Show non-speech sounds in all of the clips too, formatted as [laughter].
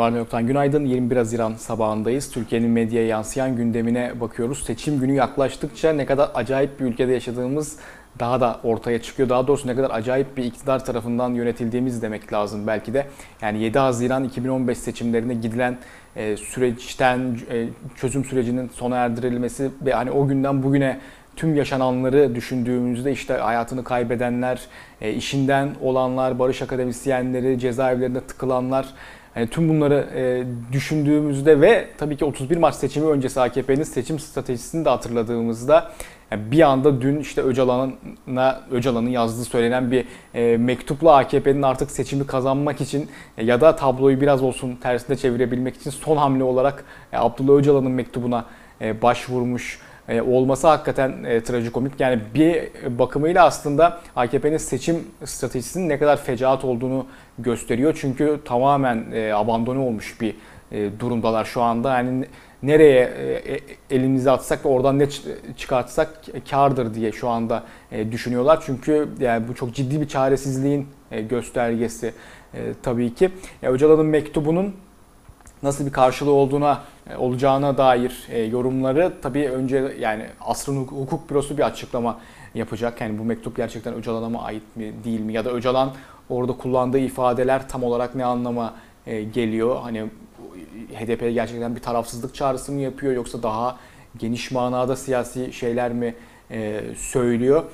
Var yoktan günaydın. 21 Haziran sabahındayız. Türkiye'nin medyaya yansıyan gündemine bakıyoruz. Seçim günü yaklaştıkça ne kadar acayip bir ülkede yaşadığımız daha da ortaya çıkıyor. Daha doğrusu ne kadar acayip bir iktidar tarafından yönetildiğimiz demek lazım belki de. Yani 7 Haziran 2015 seçimlerine gidilen e, süreçten e, çözüm sürecinin sona erdirilmesi ve hani o günden bugüne tüm yaşananları düşündüğümüzde işte hayatını kaybedenler, e, işinden olanlar, barış akademisyenleri, cezaevlerinde tıkılanlar, yani tüm bunları e, düşündüğümüzde ve tabii ki 31 Mart seçimi öncesi AKP'nin seçim stratejisini de hatırladığımızda yani bir anda dün işte Öcalan'a Öcalan'ın yazdığı söylenen bir e, mektupla AKP'nin artık seçimi kazanmak için e, ya da tabloyu biraz olsun tersine çevirebilmek için son hamle olarak e, Abdullah Öcalan'ın mektubuna e, başvurmuş e, olması hakikaten e, trajikomik. Yani bir bakımıyla aslında AKP'nin seçim stratejisinin ne kadar fecaat olduğunu gösteriyor. Çünkü tamamen e, abandone olmuş bir e, durumdalar şu anda. Yani nereye e, e elimizi atsak ve oradan ne çıkartsak kardır diye şu anda e, düşünüyorlar. Çünkü yani bu çok ciddi bir çaresizliğin e, göstergesi e, tabii ki. E, Öcalan'ın mektubunun nasıl bir karşılığı olduğuna e, olacağına dair e, yorumları tabii önce yani Asrın Hukuk Bürosu bir açıklama yapacak. Yani bu mektup gerçekten Öcalan'a mı ait mi değil mi ya da Öcalan orada kullandığı ifadeler tam olarak ne anlama e, geliyor? Hani HDP gerçekten bir tarafsızlık çağrısı mı yapıyor yoksa daha geniş manada siyasi şeyler mi söylüyor?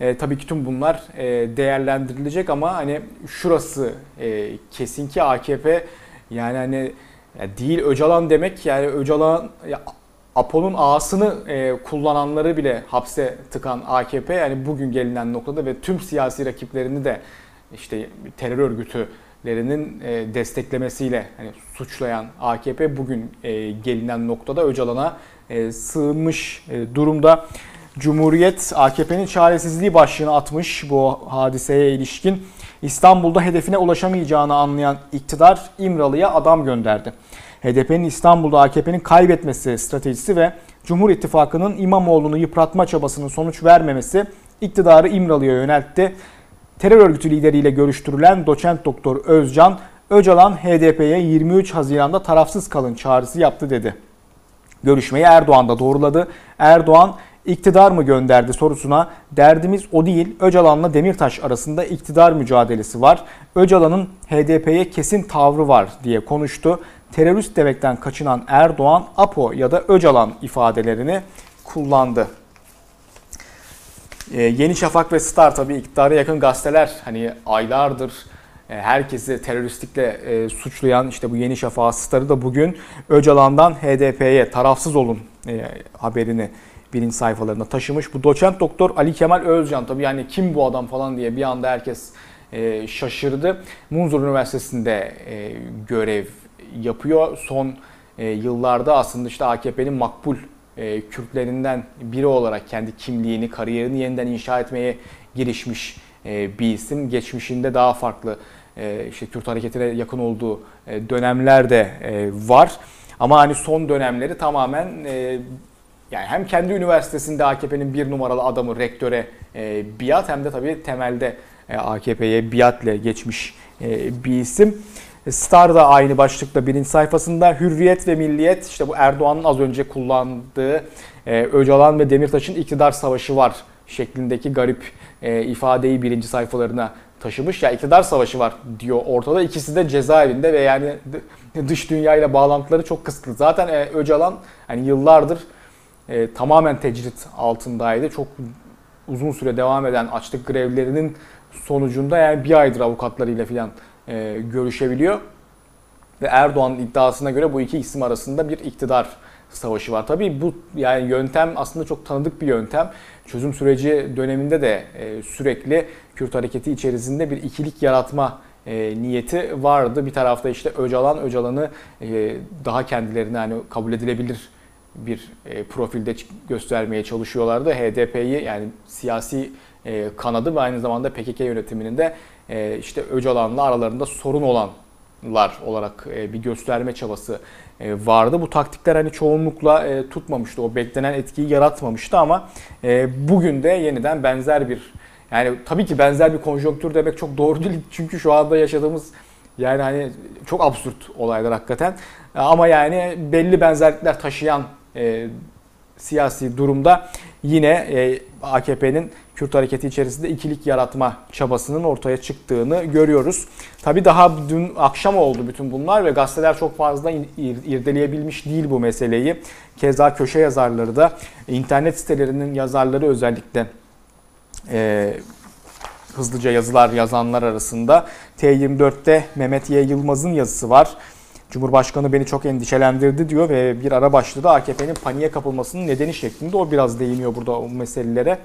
E, tabii ki tüm bunlar e, değerlendirilecek ama hani şurası e, kesin ki AKP yani hani yani değil Öcalan demek yani Öcalan ya, Apo'nun ağasını e, kullananları bile hapse tıkan AKP yani bugün gelinen noktada ve tüm siyasi rakiplerini de işte terör örgütülerinin e, desteklemesiyle hani suçlayan AKP bugün e, gelinen noktada Öcalan'a e, sığınmış e, durumda. Cumhuriyet AKP'nin çaresizliği başlığını atmış bu hadiseye ilişkin. İstanbul'da hedefine ulaşamayacağını anlayan iktidar İmralı'ya adam gönderdi. HDP'nin İstanbul'da AKP'nin kaybetmesi stratejisi ve Cumhur İttifakı'nın İmamoğlu'nu yıpratma çabasının sonuç vermemesi iktidarı İmralı'ya yöneltti. Terör örgütü lideriyle görüştürülen doçent doktor Özcan, Öcalan HDP'ye 23 Haziran'da tarafsız kalın çağrısı yaptı dedi. Görüşmeyi Erdoğan da doğruladı. Erdoğan iktidar mı gönderdi sorusuna derdimiz o değil Öcalan'la Demirtaş arasında iktidar mücadelesi var. Öcalan'ın HDP'ye kesin tavrı var diye konuştu. Terörist demekten kaçınan Erdoğan APO ya da Öcalan ifadelerini kullandı. Ee, Yeni Şafak ve Star tabii iktidara yakın gazeteler hani aylardır e, herkesi teröristlikle e, suçlayan işte bu Yeni Şafak Star'ı da bugün Öcalan'dan HDP'ye tarafsız olun e, haberini birinci sayfalarına taşımış. Bu doçent doktor Ali Kemal Özcan tabii yani kim bu adam falan diye bir anda herkes e, şaşırdı. Munzur Üniversitesi'nde e, görev yapıyor. Son e, yıllarda aslında işte AKP'nin makbul e, Kürtlerinden biri olarak kendi kimliğini, kariyerini yeniden inşa etmeye girişmiş e, bir isim. Geçmişinde daha farklı e, işte Kürt hareketine yakın olduğu e, dönemler de e, var. Ama hani son dönemleri tamamen e, yani hem kendi üniversitesinde AKP'nin bir numaralı adamı rektöre e, biat hem de tabii temelde e, AKP'ye biatle geçmiş e, bir isim. Star da aynı başlıkta birinci sayfasında Hürriyet ve Milliyet işte bu Erdoğan'ın az önce kullandığı e, Öcalan ve Demirtaş'ın iktidar savaşı var şeklindeki garip e, ifadeyi birinci sayfalarına taşımış. Ya iktidar savaşı var diyor ortada. İkisi de cezaevinde ve yani dış dünyayla bağlantıları çok kısıtlı. Zaten e, Öcalan hani yıllardır e, tamamen tecrit altındaydı. Çok uzun süre devam eden açlık grevlerinin sonucunda yani bir aydır avukatlarıyla falan e, görüşebiliyor. Ve Erdoğan'ın iddiasına göre bu iki isim arasında bir iktidar savaşı var. Tabii bu yani yöntem aslında çok tanıdık bir yöntem. Çözüm süreci döneminde de e, sürekli Kürt hareketi içerisinde bir ikilik yaratma e, niyeti vardı. Bir tarafta işte Öcalan, Öcalan'ı e, daha kendilerine hani kabul edilebilir bir e, profilde göstermeye çalışıyorlardı. HDP'yi yani siyasi e, kanadı ve aynı zamanda PKK yönetiminin de e, işte Öcalan'la aralarında sorun olanlar olarak bir gösterme çabası vardı. Bu taktikler hani çoğunlukla tutmamıştı. O beklenen etkiyi yaratmamıştı ama bugün de yeniden benzer bir yani tabii ki benzer bir konjonktür demek çok doğru [laughs] değil. Çünkü şu anda yaşadığımız Yani hani çok absürt olaylar hakikaten. Ama yani belli benzerlikler taşıyan e, siyasi durumda yine e, AKP'nin Kürt hareketi içerisinde ikilik yaratma çabasının ortaya çıktığını görüyoruz. Tabi daha dün akşam oldu bütün bunlar ve gazeteler çok fazla irdeleyebilmiş değil bu meseleyi. Keza köşe yazarları da internet sitelerinin yazarları özellikle e, hızlıca yazılar yazanlar arasında T24'te Mehmet Y. Yılmaz'ın yazısı var. Cumhurbaşkanı beni çok endişelendirdi diyor ve bir ara başladı AKP'nin paniğe kapılmasının nedeni şeklinde o biraz değiniyor burada o meselelere.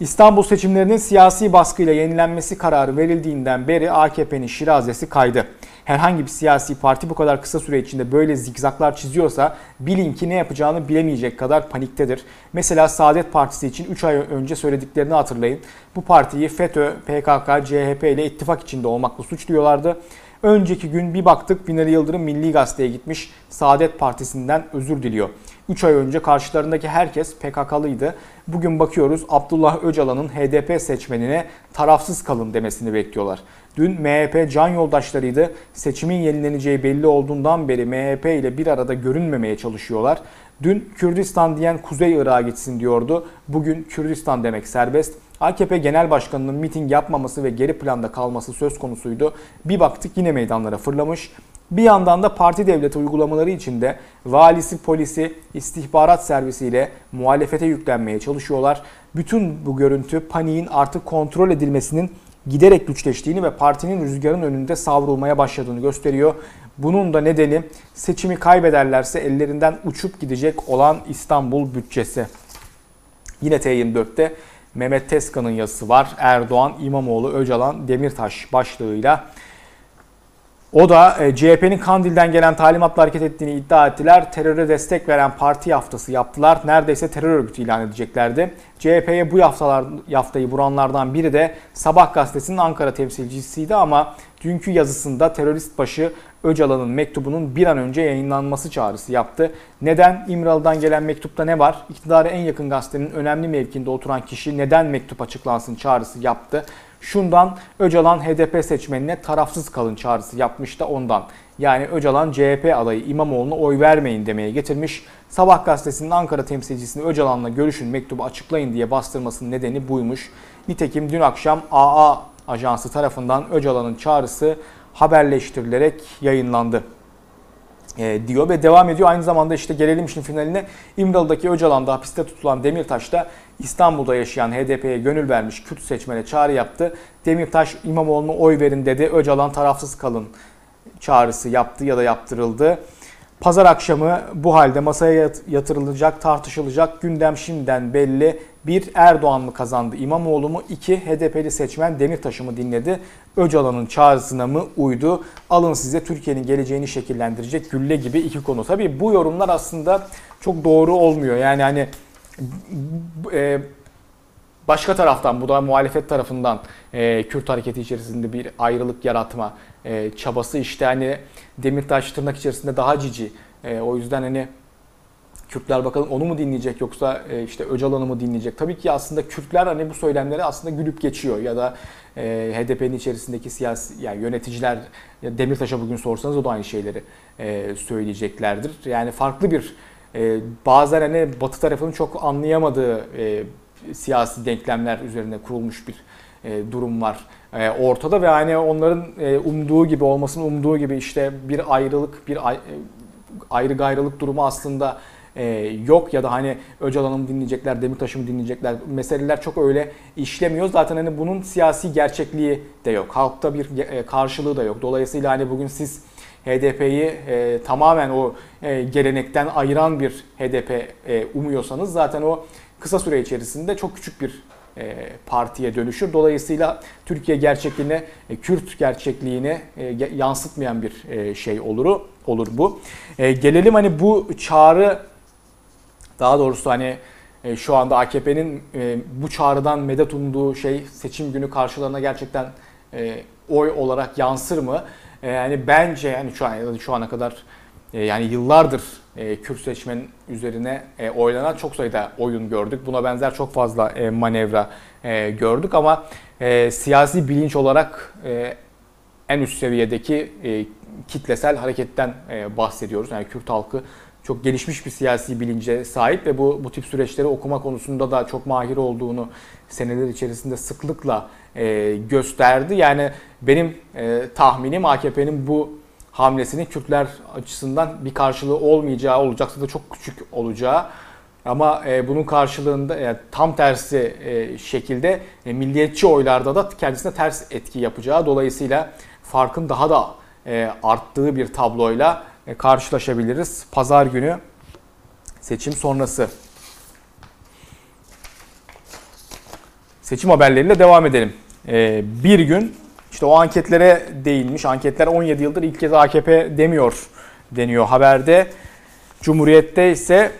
İstanbul seçimlerinin siyasi baskıyla yenilenmesi kararı verildiğinden beri AKP'nin şirazesi kaydı. Herhangi bir siyasi parti bu kadar kısa süre içinde böyle zikzaklar çiziyorsa bilin ki ne yapacağını bilemeyecek kadar paniktedir. Mesela Saadet Partisi için 3 ay önce söylediklerini hatırlayın. Bu partiyi FETÖ, PKK, CHP ile ittifak içinde olmakla suçluyorlardı. Önceki gün bir baktık Binali Yıldırım Milli Gazete'ye gitmiş Saadet Partisi'nden özür diliyor. 3 ay önce karşılarındaki herkes PKK'lıydı. Bugün bakıyoruz Abdullah Öcalan'ın HDP seçmenine tarafsız kalın demesini bekliyorlar. Dün MHP can yoldaşlarıydı. Seçimin yenileneceği belli olduğundan beri MHP ile bir arada görünmemeye çalışıyorlar. Dün Kürdistan diyen Kuzey Irak'a gitsin diyordu. Bugün Kürdistan demek serbest. AKP Genel Başkanı'nın miting yapmaması ve geri planda kalması söz konusuydu. Bir baktık yine meydanlara fırlamış. Bir yandan da parti devleti uygulamaları içinde valisi, polisi, istihbarat servisiyle muhalefete yüklenmeye çalışıyorlar. Bütün bu görüntü paniğin artık kontrol edilmesinin giderek güçleştiğini ve partinin rüzgarın önünde savrulmaya başladığını gösteriyor. Bunun da nedeni seçimi kaybederlerse ellerinden uçup gidecek olan İstanbul bütçesi. Yine T24'te Mehmet Tezkan'ın yazısı var. Erdoğan, İmamoğlu, Öcalan, Demirtaş başlığıyla. O da e, CHP'nin Kandil'den gelen talimatla hareket ettiğini iddia ettiler. Teröre destek veren parti yaftası yaptılar. Neredeyse terör örgütü ilan edeceklerdi. CHP'ye bu yaftalar, yaftayı vuranlardan biri de Sabah gazetesinin Ankara temsilcisiydi ama dünkü yazısında terörist başı Öcalan'ın mektubunun bir an önce yayınlanması çağrısı yaptı. Neden? İmralı'dan gelen mektupta ne var? İktidara en yakın gazetenin önemli mevkinde oturan kişi neden mektup açıklansın çağrısı yaptı? Şundan Öcalan HDP seçmenine tarafsız kalın çağrısı yapmış da ondan. Yani Öcalan CHP adayı İmamoğlu'na oy vermeyin demeye getirmiş. Sabah gazetesinin Ankara temsilcisini Öcalan'la görüşün mektubu açıklayın diye bastırmasının nedeni buymuş. Nitekim dün akşam AA ajansı tarafından Öcalan'ın çağrısı haberleştirilerek yayınlandı e, diyor ve devam ediyor. Aynı zamanda işte gelelim işin finaline İmralı'daki Öcalan'da hapiste tutulan Demirtaş da İstanbul'da yaşayan HDP'ye gönül vermiş Kürt seçmene çağrı yaptı. Demirtaş İmamoğlu'na oy verin dedi. Öcalan tarafsız kalın çağrısı yaptı ya da yaptırıldı. Pazar akşamı bu halde masaya yatırılacak, tartışılacak gündem şimdiden belli. Bir Erdoğan mı kazandı İmamoğlu mu? İki HDP'li seçmen Demirtaş'ı mı dinledi? Öcalan'ın çağrısına mı uydu? Alın size Türkiye'nin geleceğini şekillendirecek gülle gibi iki konu. Tabii bu yorumlar aslında çok doğru olmuyor. Yani hani e, başka taraftan bu da muhalefet tarafından e, Kürt hareketi içerisinde bir ayrılık yaratma e, çabası işte hani Demirtaş tırnak içerisinde daha cici. E, o yüzden hani Kürtler bakalım onu mu dinleyecek yoksa e, işte Öcalan'ı mı dinleyecek? Tabii ki aslında Kürtler hani bu söylemleri aslında gülüp geçiyor ya da e, HDP'nin içerisindeki siyasi yani yöneticiler Demirtaş'a bugün sorsanız o da aynı şeyleri e, söyleyeceklerdir. Yani farklı bir bazen hani Batı tarafının çok anlayamadığı siyasi denklemler üzerine kurulmuş bir durum var ortada ve hani onların umduğu gibi olmasını umduğu gibi işte bir ayrılık bir ay, ayrı gayrılık durumu aslında e, yok ya da hani Öcalan'ı mı dinleyecekler, Demirtaş'ı mı dinleyecekler meseleler çok öyle işlemiyor. Zaten hani bunun siyasi gerçekliği de yok. Halkta bir e, karşılığı da yok. Dolayısıyla hani bugün siz HDP'yi e, tamamen o e, gelenekten ayıran bir HDP e, umuyorsanız zaten o kısa süre içerisinde çok küçük bir e, partiye dönüşür. Dolayısıyla Türkiye gerçekliğine, e, Kürt gerçekliğine e, yansıtmayan bir e, şey olur olur bu. E, gelelim hani bu çağrı daha doğrusu hani e, şu anda AKP'nin e, bu çağrıdan medet umduğu şey seçim günü karşılarına gerçekten e, oy olarak yansır mı? Yani bence yani şu an şu ana kadar yani yıllardır Kürt seçmen üzerine oylanan çok sayıda oyun gördük. Buna benzer çok fazla manevra gördük ama siyasi bilinç olarak en üst seviyedeki kitlesel hareketten bahsediyoruz. Yani Kürt halkı çok gelişmiş bir siyasi bilince sahip ve bu bu tip süreçleri okuma konusunda da çok mahir olduğunu seneler içerisinde sıklıkla e, gösterdi. Yani benim e, tahminim AKP'nin bu hamlesinin Kürtler açısından bir karşılığı olmayacağı, olacaksa da çok küçük olacağı ama e, bunun karşılığında yani tam tersi e, şekilde e, milliyetçi oylarda da kendisine ters etki yapacağı dolayısıyla farkın daha da e, arttığı bir tabloyla karşılaşabiliriz. Pazar günü seçim sonrası. Seçim haberleriyle devam edelim. E, bir gün işte o anketlere değinmiş. Anketler 17 yıldır ilk kez AKP demiyor deniyor haberde. Cumhuriyet'te ise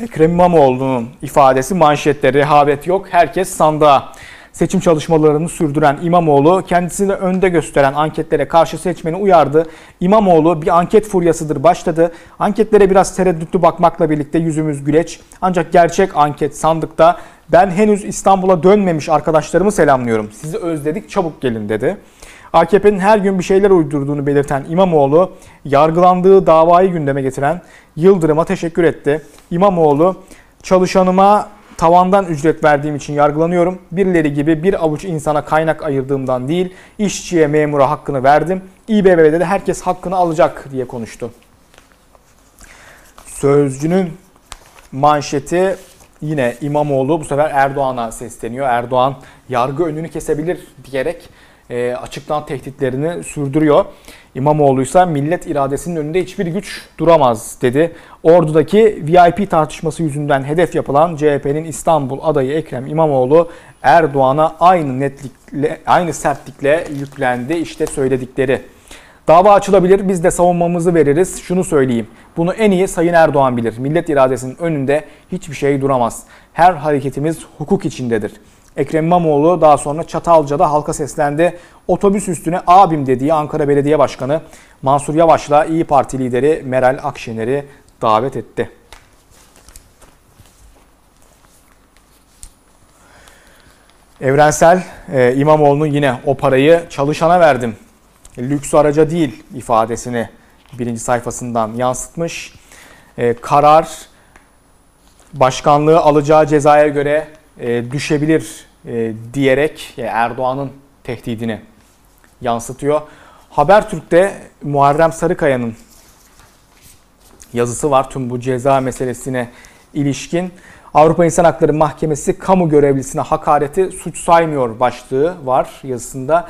Ekrem İmamoğlu'nun ifadesi manşette rehavet yok. Herkes sandığa. Seçim çalışmalarını sürdüren İmamoğlu kendisini önde gösteren anketlere karşı seçmeni uyardı. İmamoğlu bir anket furyasıdır başladı. Anketlere biraz tereddütlü bakmakla birlikte yüzümüz güleç. Ancak gerçek anket sandıkta ben henüz İstanbul'a dönmemiş arkadaşlarımı selamlıyorum. Sizi özledik çabuk gelin dedi. AKP'nin her gün bir şeyler uydurduğunu belirten İmamoğlu, yargılandığı davayı gündeme getiren Yıldırım'a teşekkür etti. İmamoğlu, çalışanıma tavandan ücret verdiğim için yargılanıyorum. Birileri gibi bir avuç insana kaynak ayırdığımdan değil, işçiye, memura hakkını verdim. İBB'de de herkes hakkını alacak diye konuştu. Sözcünün manşeti yine İmamoğlu bu sefer Erdoğan'a sesleniyor. Erdoğan yargı önünü kesebilir diyerek e, açıktan tehditlerini sürdürüyor. İmamoğlu ise millet iradesinin önünde hiçbir güç duramaz dedi. Ordu'daki VIP tartışması yüzünden hedef yapılan CHP'nin İstanbul adayı Ekrem İmamoğlu Erdoğan'a aynı netlikle, aynı sertlikle yüklendi. İşte söyledikleri. Dava açılabilir, biz de savunmamızı veririz. Şunu söyleyeyim, bunu en iyi Sayın Erdoğan bilir. Millet iradesinin önünde hiçbir şey duramaz. Her hareketimiz hukuk içindedir. Ekrem İmamoğlu daha sonra Çatalca'da halka seslendi. Otobüs üstüne abim dediği Ankara Belediye Başkanı Mansur Yavaş'la İyi Parti lideri Meral Akşener'i davet etti. Evrensel e, İmamoğlu'nun yine o parayı çalışana verdim. Lüks araca değil ifadesini birinci sayfasından yansıtmış. E, karar başkanlığı alacağı cezaya göre e, düşebilir e, diyerek Erdoğan'ın tehdidini yansıtıyor. Habertürk'te Muharrem Sarıkaya'nın yazısı var tüm bu ceza meselesine ilişkin. Avrupa İnsan Hakları Mahkemesi kamu görevlisine hakareti suç saymıyor başlığı var yazısında.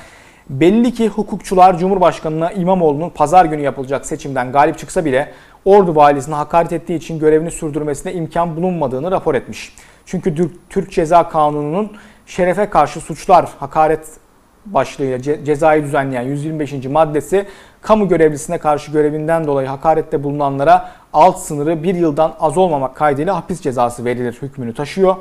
Belli ki hukukçular Cumhurbaşkanı'na İmamoğlu'nun pazar günü yapılacak seçimden galip çıksa bile Ordu valisine hakaret ettiği için görevini sürdürmesine imkan bulunmadığını rapor etmiş. Çünkü Türk Ceza Kanunu'nun şerefe karşı suçlar hakaret başlığıyla ce cezayı düzenleyen 125. maddesi kamu görevlisine karşı görevinden dolayı hakarette bulunanlara alt sınırı bir yıldan az olmamak kaydıyla hapis cezası verilir hükmünü taşıyor.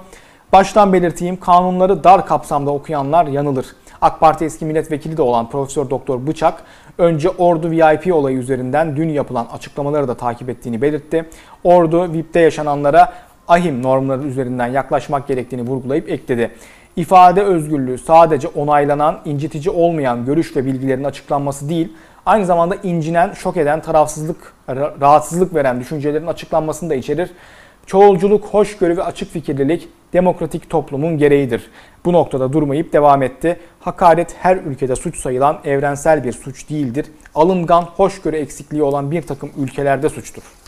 Baştan belirteyim kanunları dar kapsamda okuyanlar yanılır. AK Parti eski milletvekili de olan Profesör Doktor Bıçak önce Ordu VIP olayı üzerinden dün yapılan açıklamaları da takip ettiğini belirtti. Ordu VIP'te yaşananlara ahim normları üzerinden yaklaşmak gerektiğini vurgulayıp ekledi. İfade özgürlüğü sadece onaylanan, incitici olmayan görüş ve bilgilerin açıklanması değil, aynı zamanda incinen, şok eden, tarafsızlık, rahatsızlık veren düşüncelerin açıklanmasını da içerir. Çoğulculuk, hoşgörü ve açık fikirlilik demokratik toplumun gereğidir. Bu noktada durmayıp devam etti. Hakaret her ülkede suç sayılan evrensel bir suç değildir. Alıngan, hoşgörü eksikliği olan bir takım ülkelerde suçtur.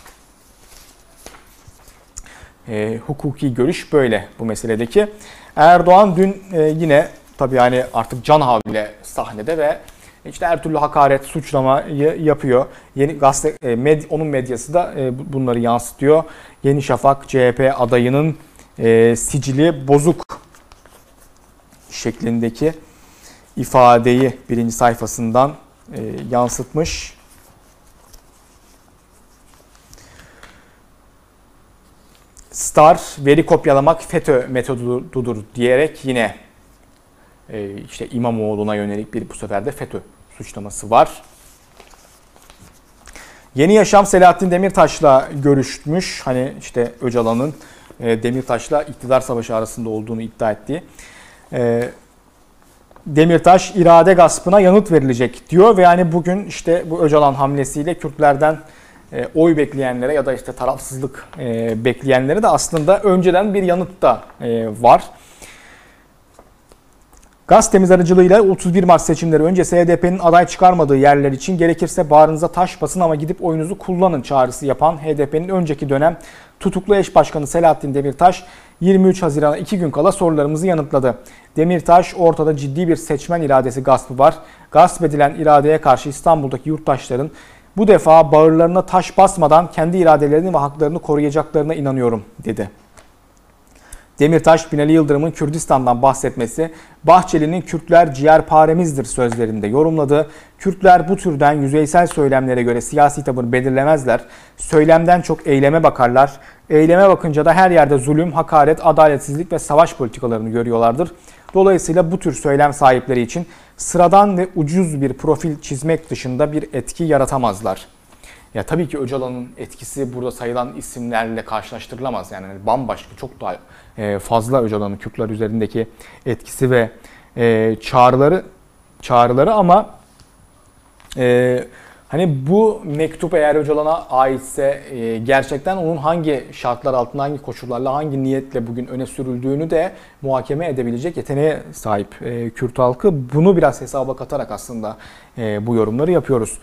E, hukuki görüş böyle bu meseledeki. Erdoğan dün e, yine tabii yani artık can havliyle sahnede ve işte her türlü hakaret, suçlamayı yapıyor. Yeni gazete, e, med, onun medyası da e, bunları yansıtıyor. Yeni Şafak CHP adayının e, sicili bozuk şeklindeki ifadeyi birinci sayfasından e, yansıtmış. Star veri kopyalamak FETÖ metodudur diyerek yine e, işte İmamoğlu'na yönelik bir bu sefer de FETÖ suçlaması var. Yeni Yaşam Selahattin Demirtaş'la görüşmüş. Hani işte Öcalan'ın e, Demirtaş'la iktidar savaşı arasında olduğunu iddia ettiği. E, Demirtaş irade gaspına yanıt verilecek diyor ve yani bugün işte bu Öcalan hamlesiyle Kürtlerden e, oy bekleyenlere ya da işte tarafsızlık e, bekleyenlere de aslında önceden bir yanıt da e, var. Gazetemiz aracılığıyla 31 Mart seçimleri öncesi HDP'nin aday çıkarmadığı yerler için gerekirse bağrınıza taş basın ama gidip oyunuzu kullanın çağrısı yapan HDP'nin önceki dönem tutuklu eş başkanı Selahattin Demirtaş 23 Haziran'a 2 gün kala sorularımızı yanıtladı. Demirtaş ortada ciddi bir seçmen iradesi gaspı var. Gasp edilen iradeye karşı İstanbul'daki yurttaşların bu defa bağırlarına taş basmadan kendi iradelerini ve haklarını koruyacaklarına inanıyorum dedi. Demirtaş, Binali Yıldırım'ın Kürdistan'dan bahsetmesi, Bahçeli'nin Kürtler ciğerparemizdir sözlerinde yorumladı. Kürtler bu türden yüzeysel söylemlere göre siyasi tavır belirlemezler. Söylemden çok eyleme bakarlar. Eyleme bakınca da her yerde zulüm, hakaret, adaletsizlik ve savaş politikalarını görüyorlardır. Dolayısıyla bu tür söylem sahipleri için sıradan ve ucuz bir profil çizmek dışında bir etki yaratamazlar. Ya tabii ki Öcalan'ın etkisi burada sayılan isimlerle karşılaştırılamaz. Yani bambaşka, çok daha e, fazla Öcalan'ın Kürtler üzerindeki etkisi ve e, çağrıları çağrıları ama e, hani bu mektup eğer Öcalan'a aitse gerçekten onun hangi şartlar altında, hangi koşullarla, hangi niyetle bugün öne sürüldüğünü de muhakeme edebilecek yeteneğe sahip Kürt halkı. Bunu biraz hesaba katarak aslında bu yorumları yapıyoruz.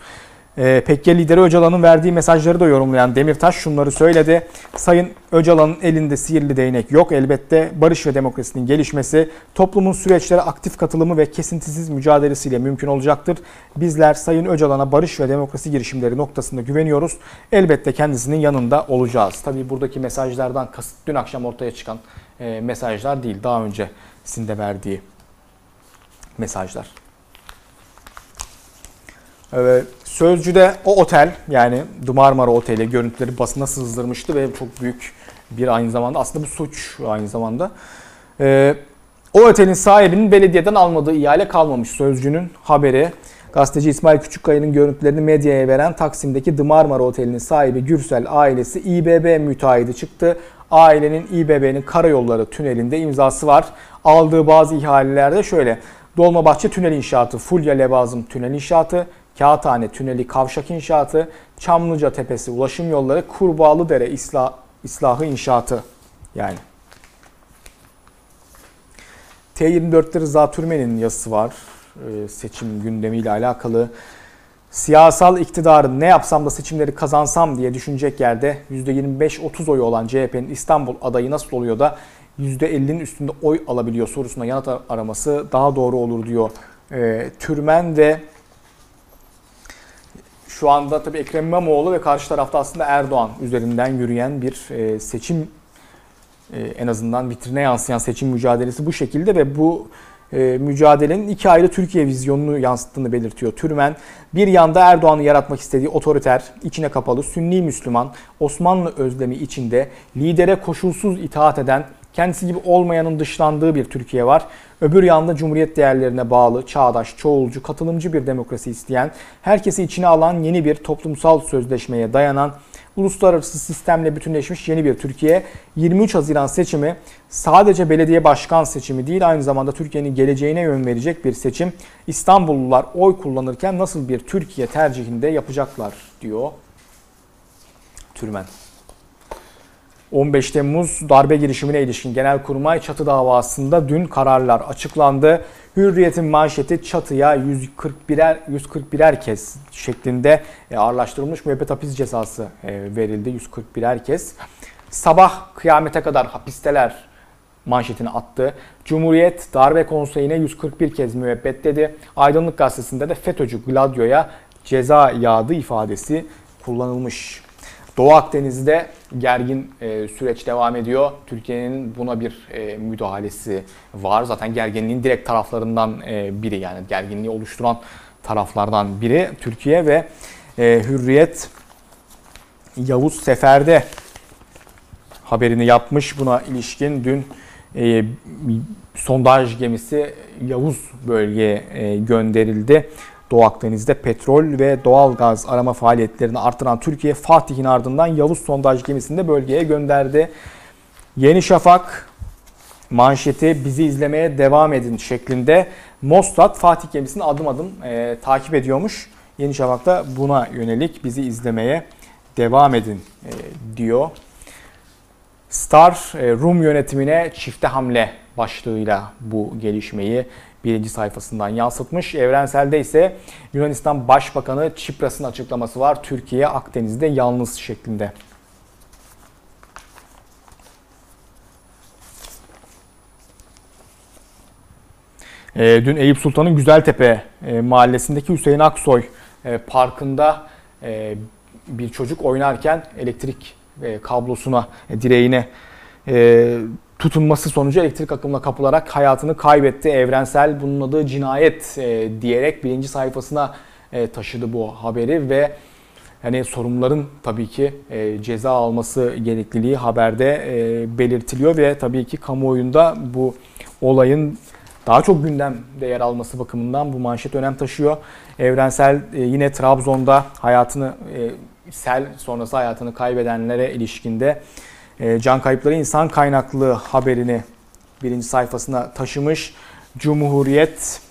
E, PKK lideri Öcalan'ın verdiği mesajları da yorumlayan Demirtaş şunları söyledi. Sayın Öcalan'ın elinde sihirli değnek yok. Elbette barış ve demokrasinin gelişmesi toplumun süreçlere aktif katılımı ve kesintisiz mücadelesiyle mümkün olacaktır. Bizler Sayın Öcalan'a barış ve demokrasi girişimleri noktasında güveniyoruz. Elbette kendisinin yanında olacağız. Tabii buradaki mesajlardan kasıt dün akşam ortaya çıkan e, mesajlar değil. Daha öncesinde verdiği mesajlar. Evet. Sözcü'de o otel yani Marmara Oteli görüntüleri basına sızdırmıştı ve çok büyük bir aynı zamanda aslında bu suç aynı zamanda. Ee, o otelin sahibinin belediyeden almadığı ihale kalmamış Sözcü'nün haberi. Gazeteci İsmail Küçükkaya'nın görüntülerini medyaya veren Taksim'deki The Oteli'nin sahibi Gürsel ailesi İBB müteahhidi çıktı. Ailenin İBB'nin karayolları tünelinde imzası var. Aldığı bazı ihalelerde şöyle. Dolmabahçe Tünel İnşaatı, Fulya Levazım Tünel İnşaatı, Kağıthane Tüneli Kavşak İnşaatı, Çamlıca Tepesi Ulaşım Yolları, Kurbağalıdere İslah, İslahı İnşaatı yani. T24'te Rıza Türmen'in yazısı var. Ee, seçim gündemiyle alakalı. Siyasal iktidarın ne yapsam da seçimleri kazansam diye düşünecek yerde %25-30 oyu olan CHP'nin İstanbul adayı nasıl oluyor da %50'nin üstünde oy alabiliyor sorusuna yanıt araması daha doğru olur diyor e, Türmen ve şu anda tabii Ekrem İmamoğlu ve karşı tarafta aslında Erdoğan üzerinden yürüyen bir e, seçim e, en azından vitrine yansıyan seçim mücadelesi bu şekilde ve bu e, mücadelenin iki ayrı Türkiye vizyonunu yansıttığını belirtiyor. Türmen bir yanda Erdoğan'ı yaratmak istediği otoriter, içine kapalı, sünni Müslüman, Osmanlı özlemi içinde lidere koşulsuz itaat eden kendisi gibi olmayanın dışlandığı bir Türkiye var. Öbür yanda cumhuriyet değerlerine bağlı, çağdaş, çoğulcu, katılımcı bir demokrasi isteyen, herkesi içine alan yeni bir toplumsal sözleşmeye dayanan, uluslararası sistemle bütünleşmiş yeni bir Türkiye. 23 Haziran seçimi sadece belediye başkan seçimi değil aynı zamanda Türkiye'nin geleceğine yön verecek bir seçim. İstanbullular oy kullanırken nasıl bir Türkiye tercihinde yapacaklar diyor Türmen. 15 Temmuz darbe girişimine ilişkin Genelkurmay çatı davasında dün kararlar açıklandı. Hürriyet'in manşeti çatıya 141'er 141'er kez şeklinde e, ağırlaştırılmış müebbet hapis cezası e, verildi 141'er kez. Sabah kıyamete kadar hapisteler manşetini attı. Cumhuriyet darbe konseyine 141 kez müebbet dedi. Aydınlık gazetesinde de FETÖ'cü Gladio'ya ceza yağdı ifadesi kullanılmış. Doğu Akdeniz'de gergin e, süreç devam ediyor. Türkiye'nin buna bir e, müdahalesi var. Zaten gerginliğin direkt taraflarından e, biri yani gerginliği oluşturan taraflardan biri Türkiye ve e, Hürriyet Yavuz Sefer'de haberini yapmış. Buna ilişkin dün e, sondaj gemisi Yavuz bölgeye e, gönderildi. Doğu Akdeniz'de petrol ve doğal gaz arama faaliyetlerini artıran Türkiye Fatih'in ardından Yavuz sondaj gemisini de bölgeye gönderdi. Yeni Şafak manşeti bizi izlemeye devam edin şeklinde Mossad Fatih gemisini adım adım e, takip ediyormuş. Yeni Şafak'ta buna yönelik bizi izlemeye devam edin e, diyor. Star e, Rum yönetimine çifte hamle başlığıyla bu gelişmeyi birinci sayfasından yansıtmış. Evrenselde ise Yunanistan Başbakanı Çipras'ın açıklaması var. Türkiye Akdeniz'de yalnız şeklinde. E, dün Eyüp Sultan'ın Güzeltepe e, mahallesindeki Hüseyin Aksoy e, parkında e, bir çocuk oynarken elektrik e, kablosuna, e, direğine e, tutunması sonucu elektrik akımına kapılarak hayatını kaybetti. Evrensel bunun adı cinayet e, diyerek birinci sayfasına e, taşıdı bu haberi ve hani sorumluların tabii ki e, ceza alması gerekliliği haberde e, belirtiliyor ve tabii ki kamuoyunda bu olayın daha çok gündemde yer alması bakımından bu manşet önem taşıyor. Evrensel e, yine Trabzon'da hayatını e, sel sonrası hayatını kaybedenlere ilişkinde can kayıpları insan kaynaklı haberini birinci sayfasına taşımış. Cumhuriyet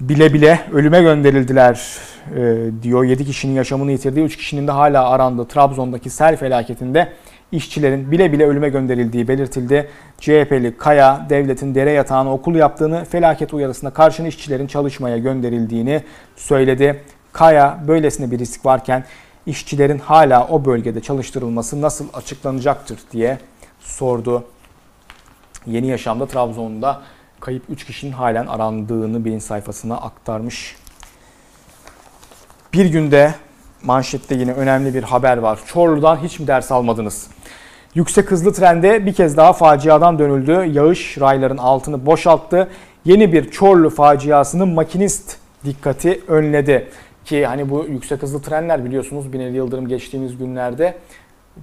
bile bile ölüme gönderildiler e, diyor. 7 kişinin yaşamını yitirdiği, 3 kişinin de hala arandığı Trabzon'daki sel felaketinde işçilerin bile bile ölüme gönderildiği belirtildi. CHP'li Kaya, devletin dere yatağına okul yaptığını, felaket uyarısına karşın işçilerin çalışmaya gönderildiğini söyledi. Kaya, böylesine bir risk varken işçilerin hala o bölgede çalıştırılması nasıl açıklanacaktır diye sordu. Yeni Yaşam'da Trabzon'da kayıp 3 kişinin halen arandığını birinci sayfasına aktarmış. Bir günde manşette yine önemli bir haber var. Çorlu'dan hiç mi ders almadınız? Yüksek hızlı trende bir kez daha faciadan dönüldü. Yağış rayların altını boşalttı. Yeni bir Çorlu faciasının makinist dikkati önledi. Ki hani bu yüksek hızlı trenler biliyorsunuz Binali Yıldırım geçtiğimiz günlerde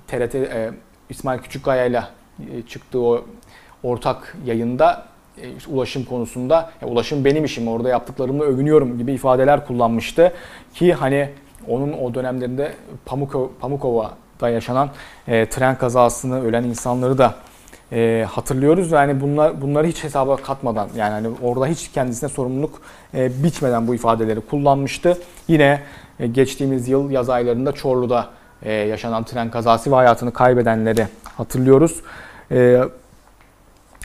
TRT e, İsmail Küçükkaya ile e, çıktığı o ortak yayında e, ulaşım konusunda ya ulaşım benim işim orada yaptıklarımla övünüyorum gibi ifadeler kullanmıştı. Ki hani onun o dönemlerinde Pamukova, Pamukova'da yaşanan e, tren kazasını ölen insanları da e, hatırlıyoruz. Yani bunlar bunları hiç hesaba katmadan yani hani orada hiç kendisine sorumluluk e, biçmeden bu ifadeleri kullanmıştı. Yine e, geçtiğimiz yıl yaz aylarında Çorlu'da e, yaşanan tren kazası ve hayatını kaybedenleri hatırlıyoruz. E,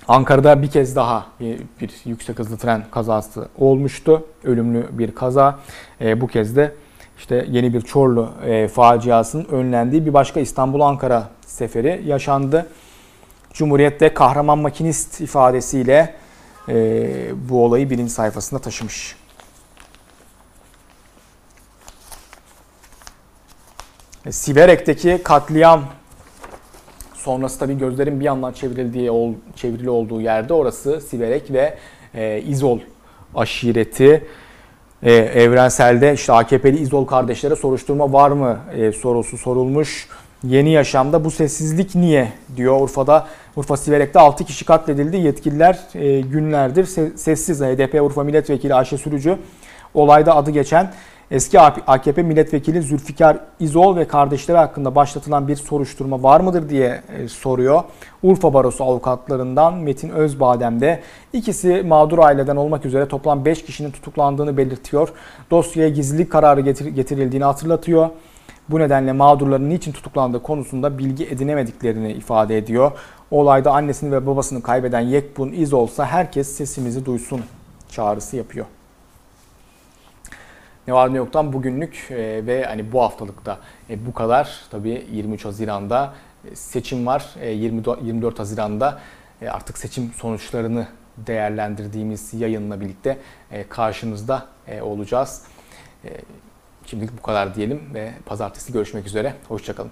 Ankara'da bir kez daha bir yüksek hızlı tren kazası olmuştu. Ölümlü bir kaza. E, bu kez de işte yeni bir Çorlu e, faciasının önlendiği bir başka İstanbul-Ankara seferi yaşandı. Cumhuriyet'te kahraman makinist ifadesiyle e, bu olayı birinci sayfasında taşımış. E, Siverek'teki katliam sonrası tabii gözlerin bir yandan çevrildiği çevrili olduğu yerde orası Siverek ve e, İzol aşireti. E, evrenselde işte AKP'li İzol kardeşlere soruşturma var mı e, sorusu sorulmuş. Yeni yaşamda bu sessizlik niye diyor Urfa'da. Urfa Siverek'te 6 kişi katledildi. Yetkililer e, günlerdir sessiz. HDP Urfa Milletvekili Ayşe Sürücü olayda adı geçen eski AKP Milletvekili Zülfikar İzol ve kardeşleri hakkında başlatılan bir soruşturma var mıdır diye e, soruyor. Urfa Barosu avukatlarından Metin Özbadem de ikisi mağdur aileden olmak üzere toplam 5 kişinin tutuklandığını belirtiyor. Dosyaya gizlilik kararı getirildiğini hatırlatıyor. Bu nedenle mağdurların niçin tutuklandığı konusunda bilgi edinemediklerini ifade ediyor. Olayda annesini ve babasını kaybeden Yekbun İz olsa herkes sesimizi duysun çağrısı yapıyor. Ne var ne yoktan bugünlük e, ve hani bu haftalıkta e, bu kadar. Tabii 23 Haziran'da e, seçim var. 24 Haziran'da artık seçim sonuçlarını değerlendirdiğimiz yayınla birlikte karşınızda olacağız. Şimdilik bu kadar diyelim ve pazartesi görüşmek üzere. Hoşçakalın.